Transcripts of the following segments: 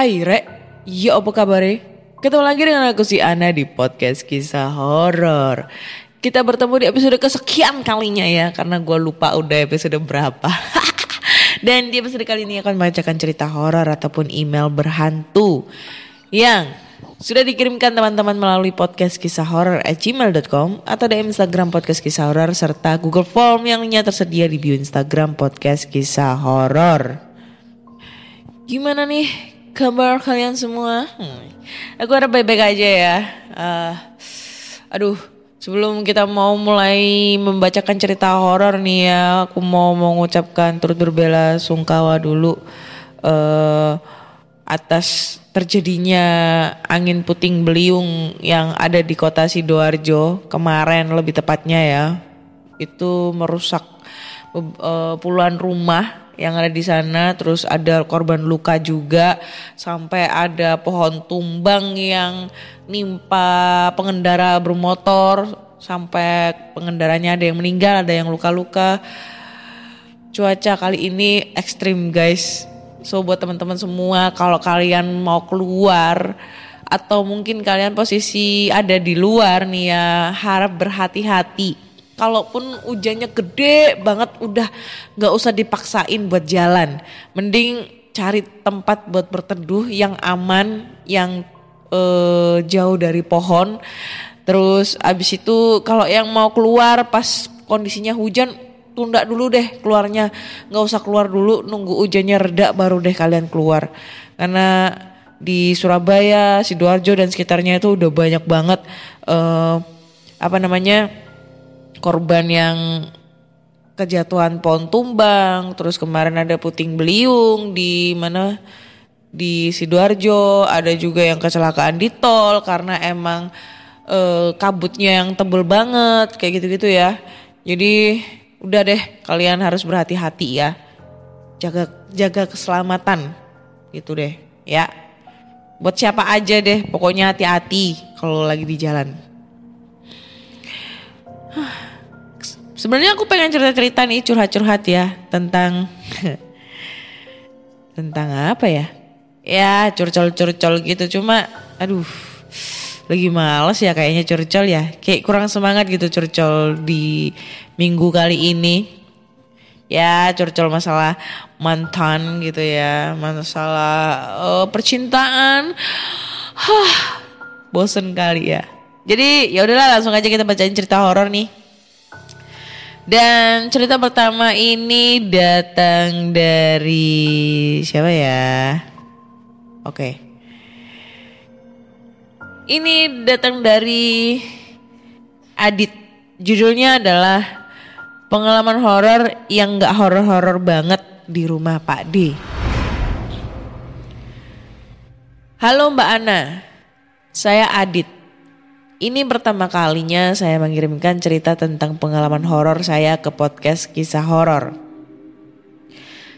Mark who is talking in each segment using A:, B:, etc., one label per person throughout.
A: Hai Rek, ya apa kabar Ketemu lagi dengan aku si Ana di podcast kisah horor. Kita bertemu di episode kesekian kalinya ya, karena gue lupa udah episode berapa. Dan di episode kali ini akan membacakan cerita horor ataupun email berhantu yang sudah dikirimkan teman-teman melalui podcast kisah horor at gmail.com atau DM Instagram podcast kisah horor serta Google Form yang tersedia di bio Instagram podcast kisah horor. Gimana nih kabar kalian semua? Hmm, Aku harap baik-baik aja ya. Eh, aduh, sebelum kita mau mulai membacakan cerita horor nih ya, aku mau mengucapkan turut berbela sungkawa dulu eh atas terjadinya angin puting beliung yang ada di kota Sidoarjo kemarin lebih tepatnya ya. Itu merusak eh, puluhan rumah yang ada di sana terus ada korban luka juga sampai ada pohon tumbang yang nimpa pengendara bermotor sampai pengendaranya ada yang meninggal ada yang luka-luka. Cuaca kali ini ekstrim guys. So buat teman-teman semua kalau kalian mau keluar atau mungkin kalian posisi ada di luar nih ya harap berhati-hati kalaupun hujannya gede banget udah nggak usah dipaksain buat jalan. Mending cari tempat buat berteduh yang aman yang eh, jauh dari pohon. Terus abis itu kalau yang mau keluar pas kondisinya hujan tunda dulu deh keluarnya. Nggak usah keluar dulu nunggu hujannya reda baru deh kalian keluar. Karena di Surabaya sidoarjo dan sekitarnya itu udah banyak banget eh, apa namanya korban yang kejatuhan pohon tumbang, terus kemarin ada puting beliung di mana di sidoarjo, ada juga yang kecelakaan di tol karena emang eh, kabutnya yang tebel banget kayak gitu-gitu ya. Jadi udah deh kalian harus berhati-hati ya, jaga jaga keselamatan gitu deh ya. Buat siapa aja deh, pokoknya hati-hati kalau lagi di jalan. Sebenarnya aku pengen cerita-cerita nih curhat-curhat ya tentang tentang apa ya? Ya curcol-curcol gitu cuma aduh lagi males ya kayaknya curcol ya. Kayak kurang semangat gitu curcol di minggu kali ini. Ya curcol masalah mantan gitu ya, masalah eh, percintaan. Hah, bosen kali ya. Jadi ya udahlah langsung aja kita bacain cerita horor nih. Dan cerita pertama ini datang dari siapa ya? Oke. Ini datang dari Adit. Judulnya adalah pengalaman horor yang nggak horor-horor banget di rumah Pak D. Halo Mbak Ana, saya Adit. Ini pertama kalinya saya mengirimkan cerita tentang pengalaman horor saya ke podcast kisah horor.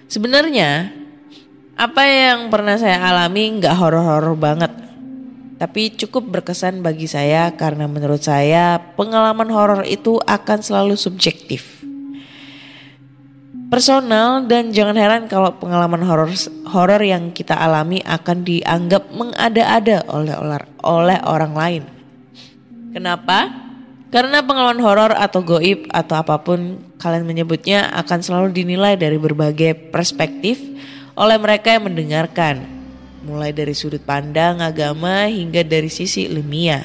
A: Sebenarnya apa yang pernah saya alami nggak horor-horor banget, tapi cukup berkesan bagi saya karena menurut saya pengalaman horor itu akan selalu subjektif. Personal dan jangan heran kalau pengalaman horor horor yang kita alami akan dianggap mengada-ada oleh oleh orang lain. Kenapa? Karena pengalaman horor atau goib atau apa pun kalian menyebutnya akan selalu dinilai dari berbagai perspektif oleh mereka yang mendengarkan. Mulai dari sudut pandang agama hingga dari sisi ilmiah.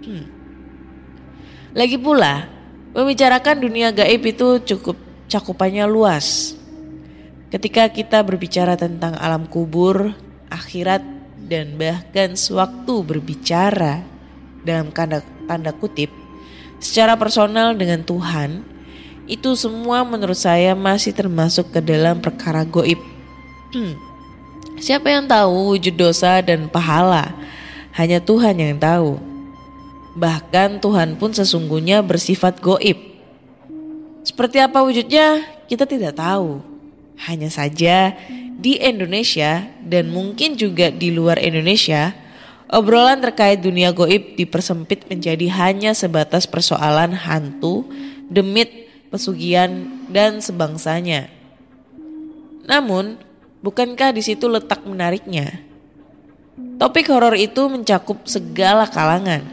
A: Hmm. Lagi pula, membicarakan dunia gaib itu cukup cakupannya luas. Ketika kita berbicara tentang alam kubur, akhirat, dan bahkan sewaktu berbicara dalam tanda, tanda kutip secara personal dengan Tuhan itu semua menurut saya masih termasuk ke dalam perkara goib. Hmm. Siapa yang tahu wujud dosa dan pahala? Hanya Tuhan yang tahu. Bahkan Tuhan pun sesungguhnya bersifat goib. Seperti apa wujudnya kita tidak tahu. Hanya saja di Indonesia dan mungkin juga di luar Indonesia Obrolan terkait dunia goib dipersempit menjadi hanya sebatas persoalan hantu, demit, pesugihan, dan sebangsanya. Namun, bukankah di situ letak menariknya? Topik horor itu mencakup segala kalangan,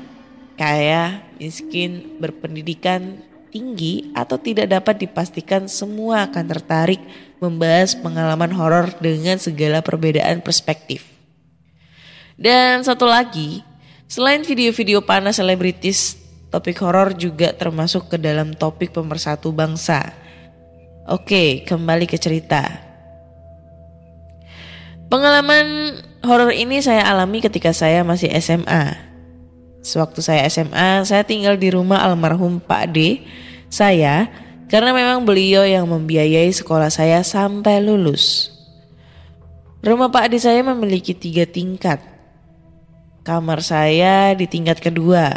A: kaya, miskin, berpendidikan tinggi, atau tidak dapat dipastikan semua akan tertarik membahas pengalaman horor dengan segala perbedaan perspektif. Dan satu lagi, selain video-video panas selebritis, topik horor juga termasuk ke dalam topik pemersatu bangsa. Oke, kembali ke cerita. Pengalaman horor ini saya alami ketika saya masih SMA. Sewaktu saya SMA, saya tinggal di rumah almarhum Pak D. Saya karena memang beliau yang membiayai sekolah saya sampai lulus. Rumah Pak D saya memiliki tiga tingkat Kamar saya di tingkat kedua.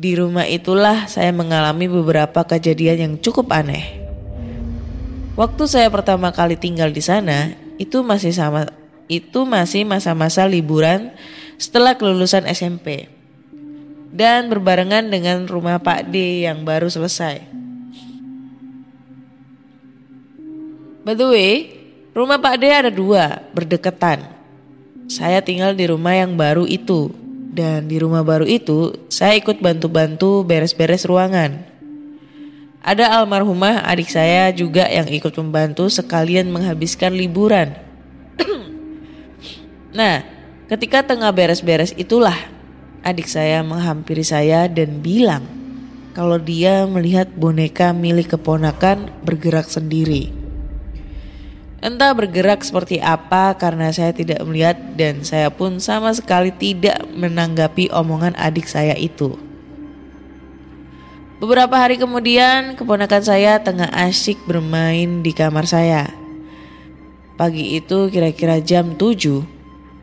A: Di rumah itulah saya mengalami beberapa kejadian yang cukup aneh. Waktu saya pertama kali tinggal di sana, itu masih sama itu masih masa-masa liburan setelah kelulusan SMP. Dan berbarengan dengan rumah Pak D yang baru selesai. By the way, rumah Pak D ada dua, berdekatan. Saya tinggal di rumah yang baru itu. Dan di rumah baru itu, saya ikut bantu-bantu beres-beres ruangan. Ada almarhumah adik saya juga yang ikut membantu sekalian menghabiskan liburan. nah, ketika tengah beres-beres itulah adik saya menghampiri saya dan bilang kalau dia melihat boneka milik keponakan bergerak sendiri. Entah bergerak seperti apa karena saya tidak melihat dan saya pun sama sekali tidak menanggapi omongan adik saya itu. Beberapa hari kemudian keponakan saya tengah asyik bermain di kamar saya. Pagi itu kira-kira jam 7,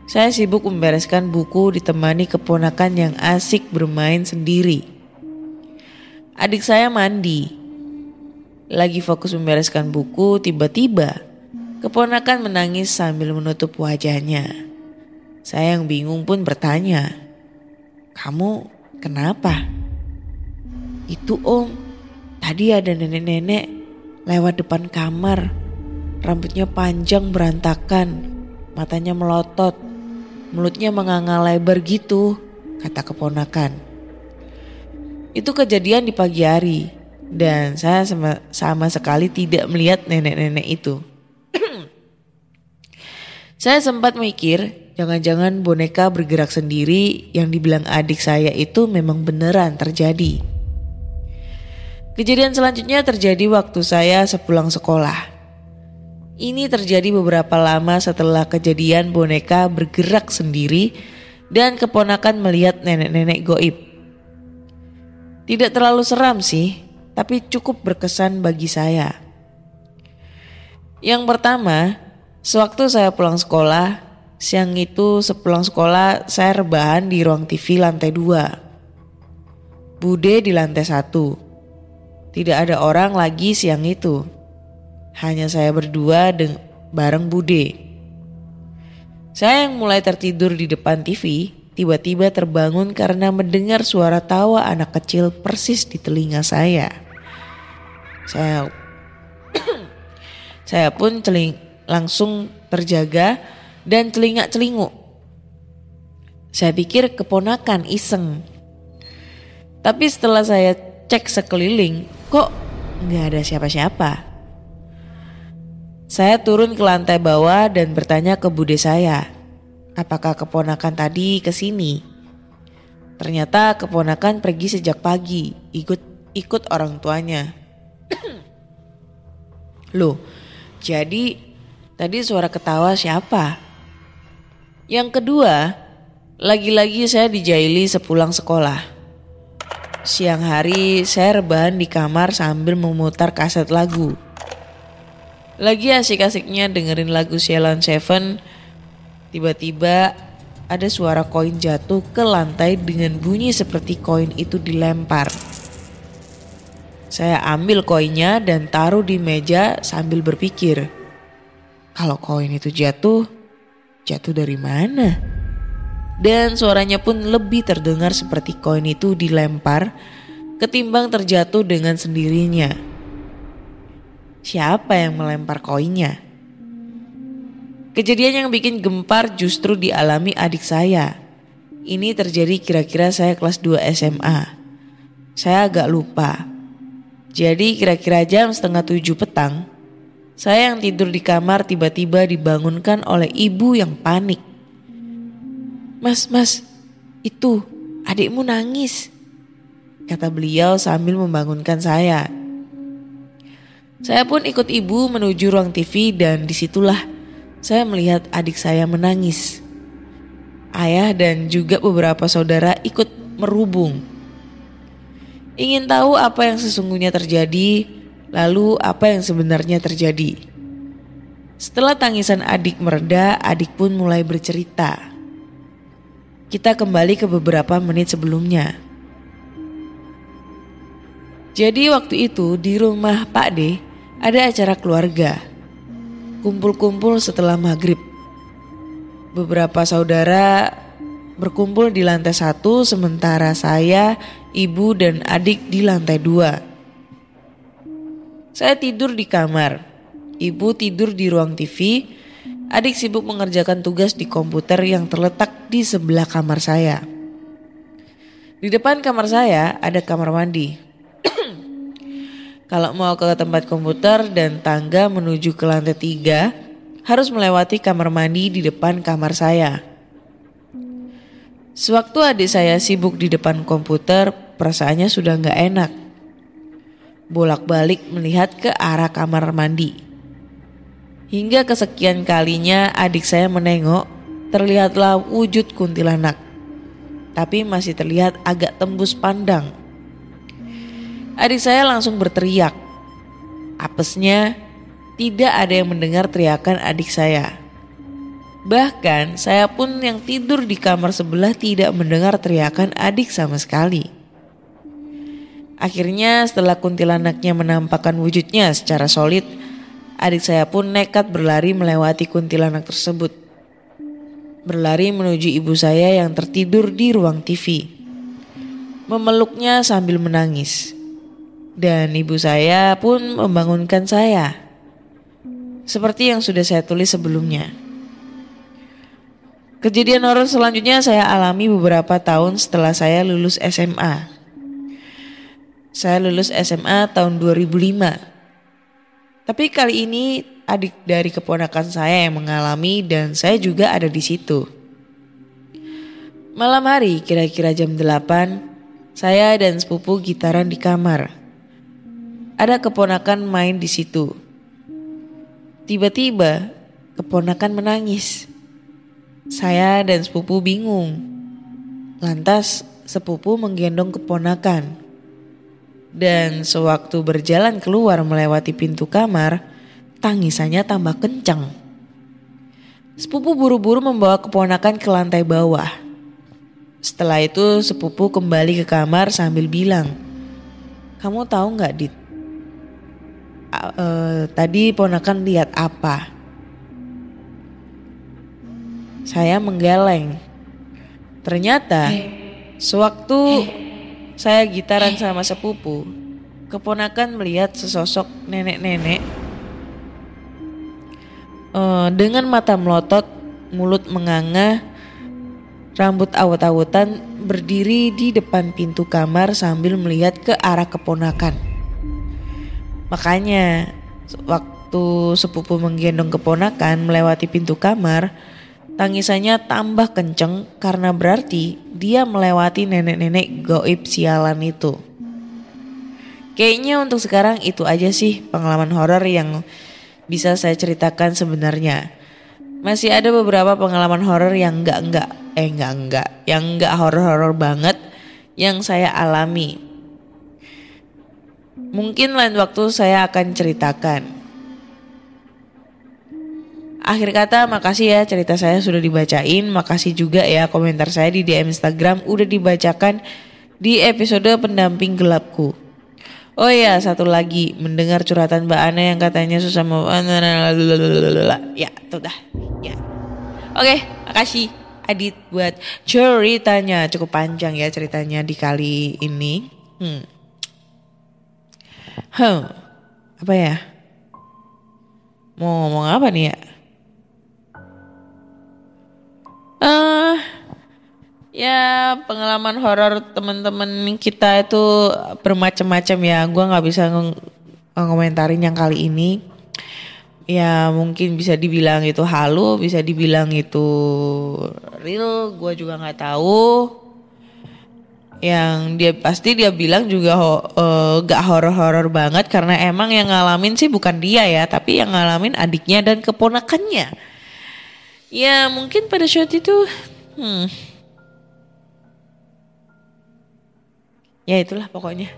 A: saya sibuk membereskan buku ditemani keponakan yang asik bermain sendiri. Adik saya mandi. Lagi fokus membereskan buku, tiba-tiba Keponakan menangis sambil menutup wajahnya. Saya yang bingung pun bertanya, "Kamu kenapa?" "Itu, Om. Tadi ada nenek-nenek lewat depan kamar. Rambutnya panjang berantakan, matanya melotot, mulutnya menganga lebar gitu," kata keponakan. Itu kejadian di pagi hari dan saya sama, sama sekali tidak melihat nenek-nenek itu. Saya sempat mikir, jangan-jangan boneka bergerak sendiri yang dibilang adik saya itu memang beneran terjadi. Kejadian selanjutnya terjadi waktu saya sepulang sekolah. Ini terjadi beberapa lama setelah kejadian boneka bergerak sendiri dan keponakan melihat nenek-nenek goib. Tidak terlalu seram sih, tapi cukup berkesan bagi saya. Yang pertama, Sewaktu saya pulang sekolah, siang itu sepulang sekolah saya rebahan di ruang TV lantai dua. Bude di lantai satu. Tidak ada orang lagi siang itu. Hanya saya berdua bareng Bude. Saya yang mulai tertidur di depan TV, tiba-tiba terbangun karena mendengar suara tawa anak kecil persis di telinga saya. Saya saya pun celing, langsung terjaga dan telinga celinguk. Saya pikir keponakan iseng. Tapi setelah saya cek sekeliling, kok nggak ada siapa-siapa. Saya turun ke lantai bawah dan bertanya ke bude saya, apakah keponakan tadi ke sini? Ternyata keponakan pergi sejak pagi, ikut ikut orang tuanya. Loh, jadi tadi suara ketawa siapa? Yang kedua, lagi-lagi saya dijaili sepulang sekolah. Siang hari saya rebahan di kamar sambil memutar kaset lagu. Lagi asik-asiknya dengerin lagu Sheila Seven, tiba-tiba ada suara koin jatuh ke lantai dengan bunyi seperti koin itu dilempar. Saya ambil koinnya dan taruh di meja sambil berpikir, kalau koin itu jatuh, jatuh dari mana? Dan suaranya pun lebih terdengar seperti koin itu dilempar ketimbang terjatuh dengan sendirinya. Siapa yang melempar koinnya? Kejadian yang bikin gempar justru dialami adik saya. Ini terjadi kira-kira saya kelas 2 SMA. Saya agak lupa. Jadi kira-kira jam setengah tujuh petang, saya yang tidur di kamar tiba-tiba dibangunkan oleh ibu yang panik. Mas, mas, itu adikmu nangis. Kata beliau sambil membangunkan saya. Saya pun ikut ibu menuju ruang TV dan di situlah saya melihat adik saya menangis. Ayah dan juga beberapa saudara ikut merubung ingin tahu apa yang sesungguhnya terjadi, lalu apa yang sebenarnya terjadi. Setelah tangisan adik mereda, adik pun mulai bercerita. Kita kembali ke beberapa menit sebelumnya. Jadi waktu itu di rumah Pak D ada acara keluarga. Kumpul-kumpul setelah maghrib. Beberapa saudara berkumpul di lantai satu sementara saya, ibu dan adik di lantai dua. Saya tidur di kamar, ibu tidur di ruang TV, adik sibuk mengerjakan tugas di komputer yang terletak di sebelah kamar saya. Di depan kamar saya ada kamar mandi. Kalau mau ke tempat komputer dan tangga menuju ke lantai tiga, harus melewati kamar mandi di depan kamar saya. Sewaktu adik saya sibuk di depan komputer, perasaannya sudah nggak enak. Bolak-balik melihat ke arah kamar mandi. Hingga kesekian kalinya adik saya menengok, terlihatlah wujud kuntilanak. Tapi masih terlihat agak tembus pandang. Adik saya langsung berteriak. Apesnya, tidak ada yang mendengar teriakan adik saya. Bahkan saya pun yang tidur di kamar sebelah tidak mendengar teriakan adik sama sekali. Akhirnya setelah kuntilanaknya menampakkan wujudnya secara solid, adik saya pun nekat berlari melewati kuntilanak tersebut. Berlari menuju ibu saya yang tertidur di ruang TV. Memeluknya sambil menangis. Dan ibu saya pun membangunkan saya. Seperti yang sudah saya tulis sebelumnya. Kejadian horor selanjutnya saya alami beberapa tahun setelah saya lulus SMA. Saya lulus SMA tahun 2005. Tapi kali ini adik dari keponakan saya yang mengalami dan saya juga ada di situ. Malam hari kira-kira jam 8, saya dan sepupu gitaran di kamar. Ada keponakan main di situ. Tiba-tiba keponakan menangis. Saya dan sepupu bingung. Lantas sepupu menggendong keponakan. Dan sewaktu berjalan keluar melewati pintu kamar, tangisannya tambah kencang. Sepupu buru-buru membawa keponakan ke lantai bawah. Setelah itu sepupu kembali ke kamar sambil bilang, kamu tahu nggak dit? Eh, tadi ponakan lihat apa? Saya menggeleng. Ternyata sewaktu saya gitaran sama sepupu, keponakan melihat sesosok nenek-nenek eh, dengan mata melotot, mulut menganga, rambut awut-awutan berdiri di depan pintu kamar sambil melihat ke arah keponakan. Makanya waktu sepupu menggendong keponakan melewati pintu kamar, tangisannya tambah kenceng karena berarti dia melewati nenek-nenek goib sialan itu. Kayaknya untuk sekarang itu aja sih pengalaman horor yang bisa saya ceritakan sebenarnya. Masih ada beberapa pengalaman horor yang enggak enggak eh enggak enggak yang enggak horor-horor banget yang saya alami. Mungkin lain waktu saya akan ceritakan. Akhir kata makasih ya cerita saya sudah dibacain. Makasih juga ya komentar saya di DM Instagram udah dibacakan di episode pendamping gelapku. Oh iya satu lagi mendengar curhatan Mbak Ana yang katanya susah mau ya itu dah ya. Oke makasih Adit buat ceritanya cukup panjang ya ceritanya di kali ini. Hmm. Huh, apa ya? Mau ngomong apa nih ya? Eh, ya pengalaman horor teman-teman kita itu bermacam-macam ya. Gua nggak bisa ng- ngomentarin yang kali ini. Ya mungkin bisa dibilang itu halu, bisa dibilang itu real. Gua juga nggak tahu. Yang dia pasti dia bilang juga ho, eh, gak horor-horor banget karena emang yang ngalamin sih bukan dia ya, tapi yang ngalamin adiknya dan keponakannya. Ya mungkin pada saat itu hmm, Ya itulah pokoknya.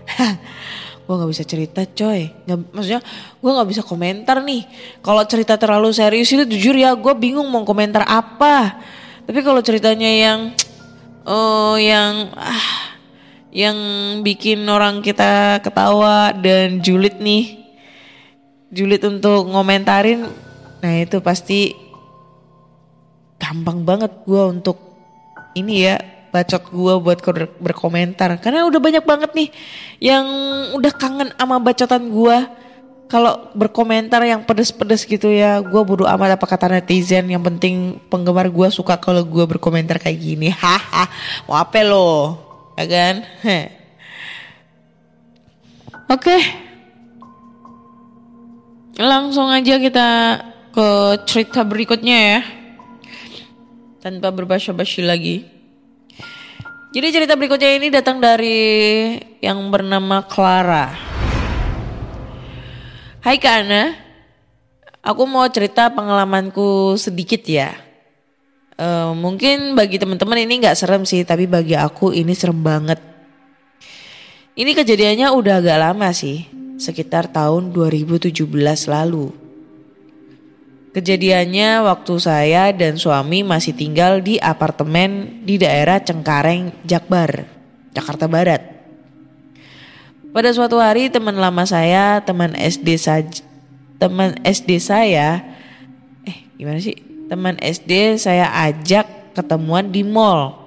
A: Gue gak bisa cerita coy. Nggak, Maksudnya gue gak bisa komentar nih. Kalau cerita terlalu serius itu jujur ya Gue bingung mau komentar apa. Tapi kalau ceritanya yang Oh yang ah, Yang bikin orang kita ketawa Dan julid nih. Julid untuk ngomentarin Nah itu pasti gampang banget gue untuk ini ya bacot gue buat ber- berkomentar. Karena udah banyak banget nih yang udah kangen sama bacotan gue kalau berkomentar yang pedes-pedes gitu ya gue bodo amat apa kata netizen. Yang penting penggemar gue suka kalau gue berkomentar kayak gini. Haha mau apa lo ya kan? Oke. Langsung aja kita ke cerita berikutnya ya tanpa berbasa-basi lagi. Jadi cerita berikutnya ini datang dari yang bernama Clara. Hai Kak Ana, aku mau cerita pengalamanku sedikit ya. Eh, mungkin bagi teman-teman ini nggak serem sih, tapi bagi aku ini serem banget. Ini kejadiannya udah agak lama sih, sekitar tahun 2017 lalu. Kejadiannya waktu saya dan suami masih tinggal di apartemen di daerah Cengkareng, Jakbar, Jakarta Barat. Pada suatu hari teman lama saya, teman SD saja, teman SD saya, eh gimana sih? Teman SD saya ajak ketemuan di mall.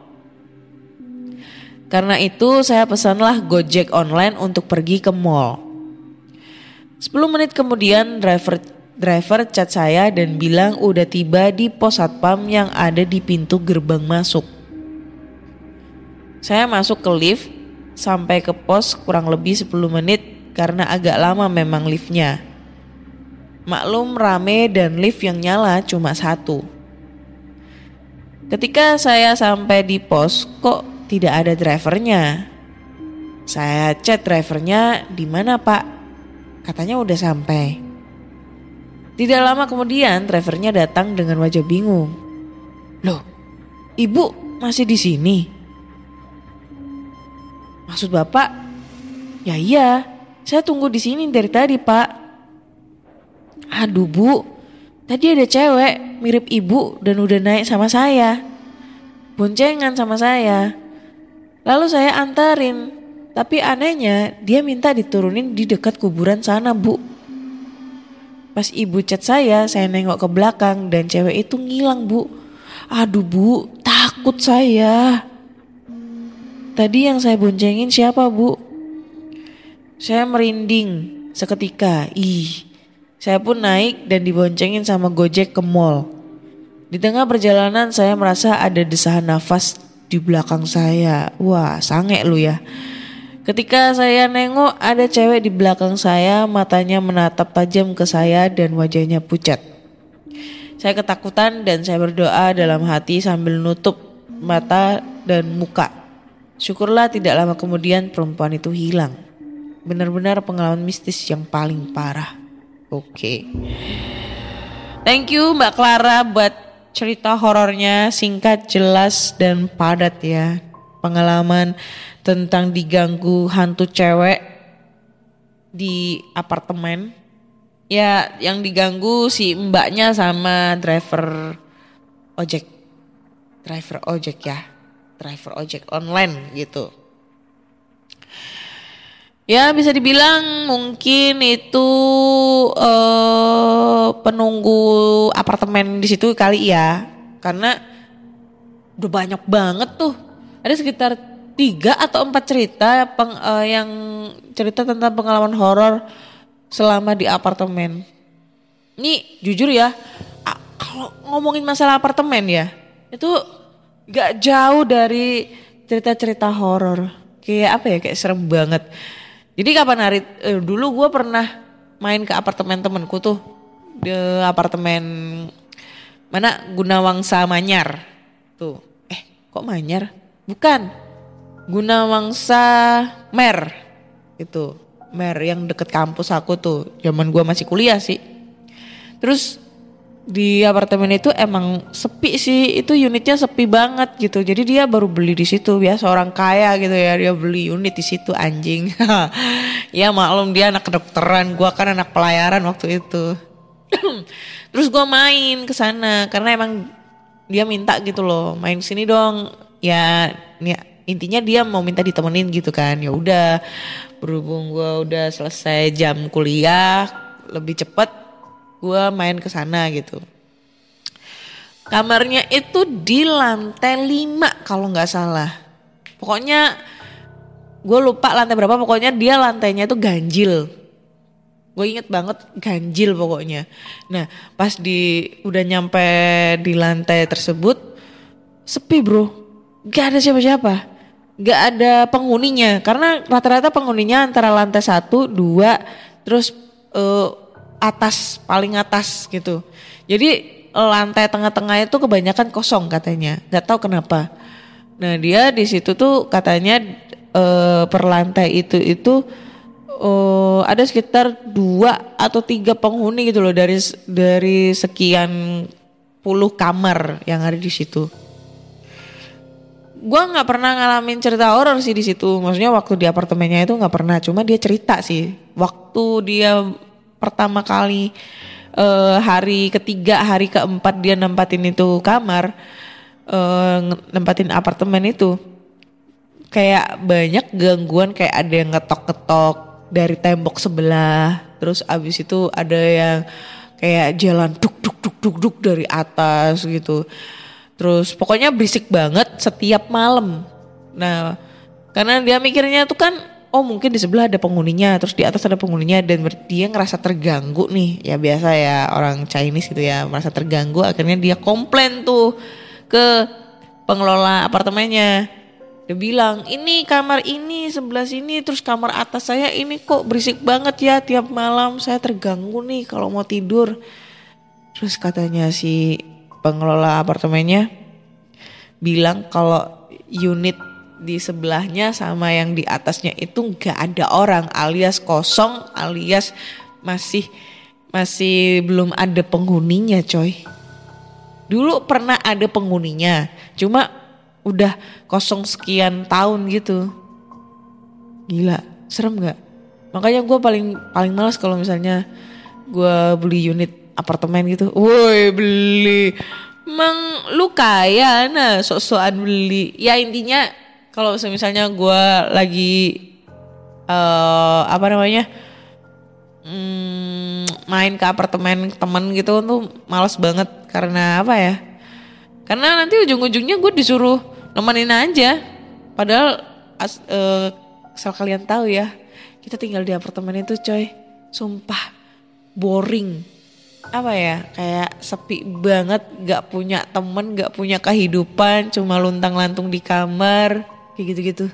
A: Karena itu saya pesanlah Gojek online untuk pergi ke mall. 10 menit kemudian driver driver chat saya dan bilang udah tiba di pos satpam yang ada di pintu gerbang masuk. Saya masuk ke lift sampai ke pos kurang lebih 10 menit karena agak lama memang liftnya. Maklum rame dan lift yang nyala cuma satu. Ketika saya sampai di pos kok tidak ada drivernya. Saya chat drivernya di mana pak? Katanya udah sampai. Tidak lama kemudian drivernya datang dengan wajah bingung. Loh, ibu masih di sini? Maksud bapak? Ya iya, saya tunggu di sini dari tadi pak. Aduh bu, tadi ada cewek mirip ibu dan udah naik sama saya. Boncengan sama saya. Lalu saya antarin. Tapi anehnya dia minta diturunin di dekat kuburan sana bu. Pas ibu chat saya, saya nengok ke belakang dan cewek itu ngilang bu. Aduh bu, takut saya. Tadi yang saya boncengin siapa bu? Saya merinding seketika. Ih, saya pun naik dan diboncengin sama Gojek ke mall. Di tengah perjalanan saya merasa ada desahan nafas di belakang saya. Wah, sange lu ya. Ketika saya nengok ada cewek di belakang saya, matanya menatap tajam ke saya dan wajahnya pucat. Saya ketakutan dan saya berdoa dalam hati sambil nutup mata dan muka. Syukurlah tidak lama kemudian perempuan itu hilang. Benar-benar pengalaman mistis yang paling parah. Oke. Thank you Mbak Clara buat cerita horornya singkat, jelas dan padat ya. Pengalaman tentang diganggu hantu cewek di apartemen. Ya, yang diganggu si mbaknya sama driver ojek. Driver ojek ya. Driver ojek online gitu. Ya bisa dibilang mungkin itu eh, penunggu apartemen di situ kali ya. Karena udah banyak banget tuh. Ada sekitar tiga atau empat cerita peng, uh, yang cerita tentang pengalaman horor selama di apartemen. Ini jujur ya, kalau ngomongin masalah apartemen ya, itu gak jauh dari cerita-cerita horor. Kayak apa ya, kayak serem banget. Jadi kapan hari eh, dulu gue pernah main ke apartemen temenku tuh di apartemen mana Gunawangsa Manyar tuh. Eh kok Manyar? Bukan. Gunawangsa Mer. Itu. Mer yang deket kampus aku tuh. Zaman gua masih kuliah sih. Terus di apartemen itu emang sepi sih. Itu unitnya sepi banget gitu. Jadi dia baru beli di situ. Biasa orang kaya gitu ya. Dia beli unit di situ anjing. Ya maklum dia anak kedokteran. Gua kan anak pelayaran waktu itu. Terus gua main ke sana. Karena emang dia minta gitu loh. Main sini dong ya ya intinya dia mau minta ditemenin gitu kan. Ya udah berhubung gue udah selesai jam kuliah lebih cepet gue main ke sana gitu. Kamarnya itu di lantai 5 kalau nggak salah. Pokoknya gue lupa lantai berapa pokoknya dia lantainya itu ganjil. Gue inget banget ganjil pokoknya. Nah pas di udah nyampe di lantai tersebut sepi bro gak ada siapa-siapa. Nggak ada penghuninya. Karena rata-rata penghuninya antara lantai satu dua terus uh, atas paling atas gitu. Jadi lantai tengah-tengah itu kebanyakan kosong katanya. Nggak tahu kenapa. Nah dia di situ tuh katanya uh, per lantai itu itu uh, ada sekitar dua atau tiga penghuni gitu loh dari dari sekian puluh kamar yang ada di situ gue nggak pernah ngalamin cerita horor sih di situ. Maksudnya waktu di apartemennya itu nggak pernah. Cuma dia cerita sih. Waktu dia pertama kali uh, hari ketiga, hari keempat dia nempatin itu kamar, uh, nempatin apartemen itu, kayak banyak gangguan kayak ada yang ngetok-ketok dari tembok sebelah. Terus abis itu ada yang kayak jalan duk duk duk duk duk dari atas gitu Terus pokoknya berisik banget setiap malam. Nah, karena dia mikirnya tuh kan oh mungkin di sebelah ada penghuninya, terus di atas ada penghuninya dan dia ngerasa terganggu nih. Ya biasa ya orang Chinese gitu ya, merasa terganggu akhirnya dia komplain tuh ke pengelola apartemennya. Dia bilang, ini kamar ini sebelah sini, terus kamar atas saya ini kok berisik banget ya tiap malam. Saya terganggu nih kalau mau tidur. Terus katanya si pengelola apartemennya bilang kalau unit di sebelahnya sama yang di atasnya itu nggak ada orang alias kosong alias masih masih belum ada penghuninya coy. Dulu pernah ada penghuninya, cuma udah kosong sekian tahun gitu. Gila, serem nggak? Makanya gue paling paling males kalau misalnya gue beli unit apartemen gitu. Woi beli. Emang lu kaya nah sok-sokan beli. Ya intinya kalau misalnya gue lagi eh apa namanya mm, main ke apartemen temen gitu tuh males banget karena apa ya? Karena nanti ujung-ujungnya gue disuruh nemenin aja. Padahal as, eh, asal kalian tahu ya, kita tinggal di apartemen itu coy, sumpah boring. Apa ya, kayak sepi banget, gak punya temen, gak punya kehidupan, cuma luntang-lantung di kamar, kayak gitu-gitu.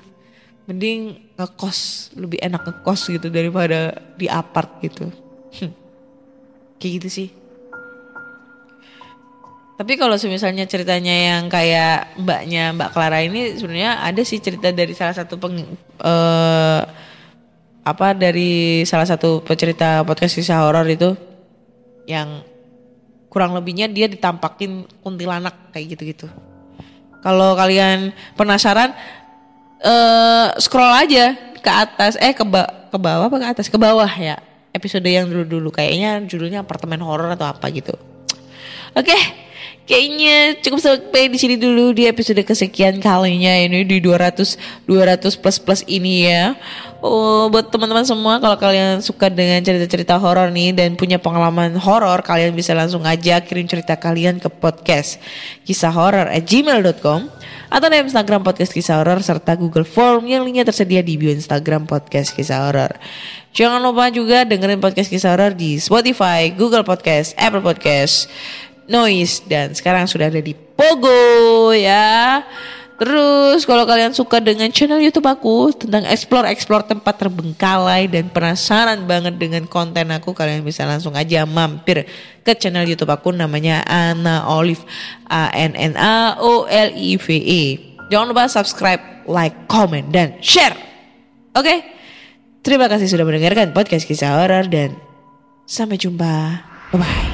A: Mending ngekos, lebih enak ngekos gitu daripada di apart gitu. kayak gitu sih. Tapi kalau misalnya ceritanya yang kayak mbaknya Mbak Clara ini sebenarnya ada sih cerita dari salah satu peng, eh, apa dari salah satu pecerita podcast kisah horor itu yang kurang lebihnya dia ditampakin kuntilanak kayak gitu-gitu. Kalau kalian penasaran eh scroll aja ke atas eh ke, ba- ke bawah apa ke atas ke bawah ya episode yang dulu-dulu kayaknya judulnya apartemen horor atau apa gitu. Oke, kayaknya cukup sampai di sini dulu di episode kesekian kalinya ini di 200 200 plus plus ini ya. Oh, buat teman-teman semua kalau kalian suka dengan cerita-cerita horor nih dan punya pengalaman horor, kalian bisa langsung aja kirim cerita kalian ke podcast kisah horor at gmail.com atau di Instagram podcast kisah horor serta Google Form yang linknya tersedia di bio Instagram podcast kisah horor. Jangan lupa juga dengerin podcast kisah horor di Spotify, Google Podcast, Apple Podcast, Noise dan sekarang sudah ada di Pogo ya. Terus kalau kalian suka dengan channel YouTube aku tentang explore-explore tempat terbengkalai dan penasaran banget dengan konten aku, kalian bisa langsung aja mampir ke channel YouTube aku namanya Ana Olive A N N A O L I V E. Jangan lupa subscribe, like, comment dan share. Oke? Terima kasih sudah mendengarkan podcast kisah horor dan sampai jumpa. Bye bye.